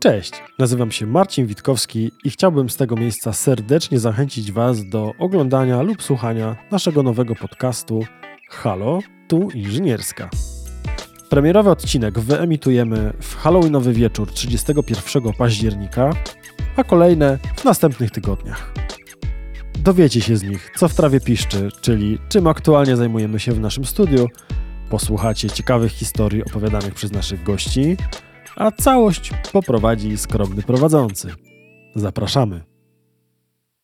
Cześć, nazywam się Marcin Witkowski i chciałbym z tego miejsca serdecznie zachęcić Was do oglądania lub słuchania naszego nowego podcastu Halo, tu inżynierska. Premierowy odcinek wyemitujemy w Halloweenowy wieczór 31 października, a kolejne w następnych tygodniach. Dowiecie się z nich, co w trawie piszczy, czyli czym aktualnie zajmujemy się w naszym studiu, posłuchacie ciekawych historii opowiadanych przez naszych gości, a całość poprowadzi skromny prowadzący. Zapraszamy.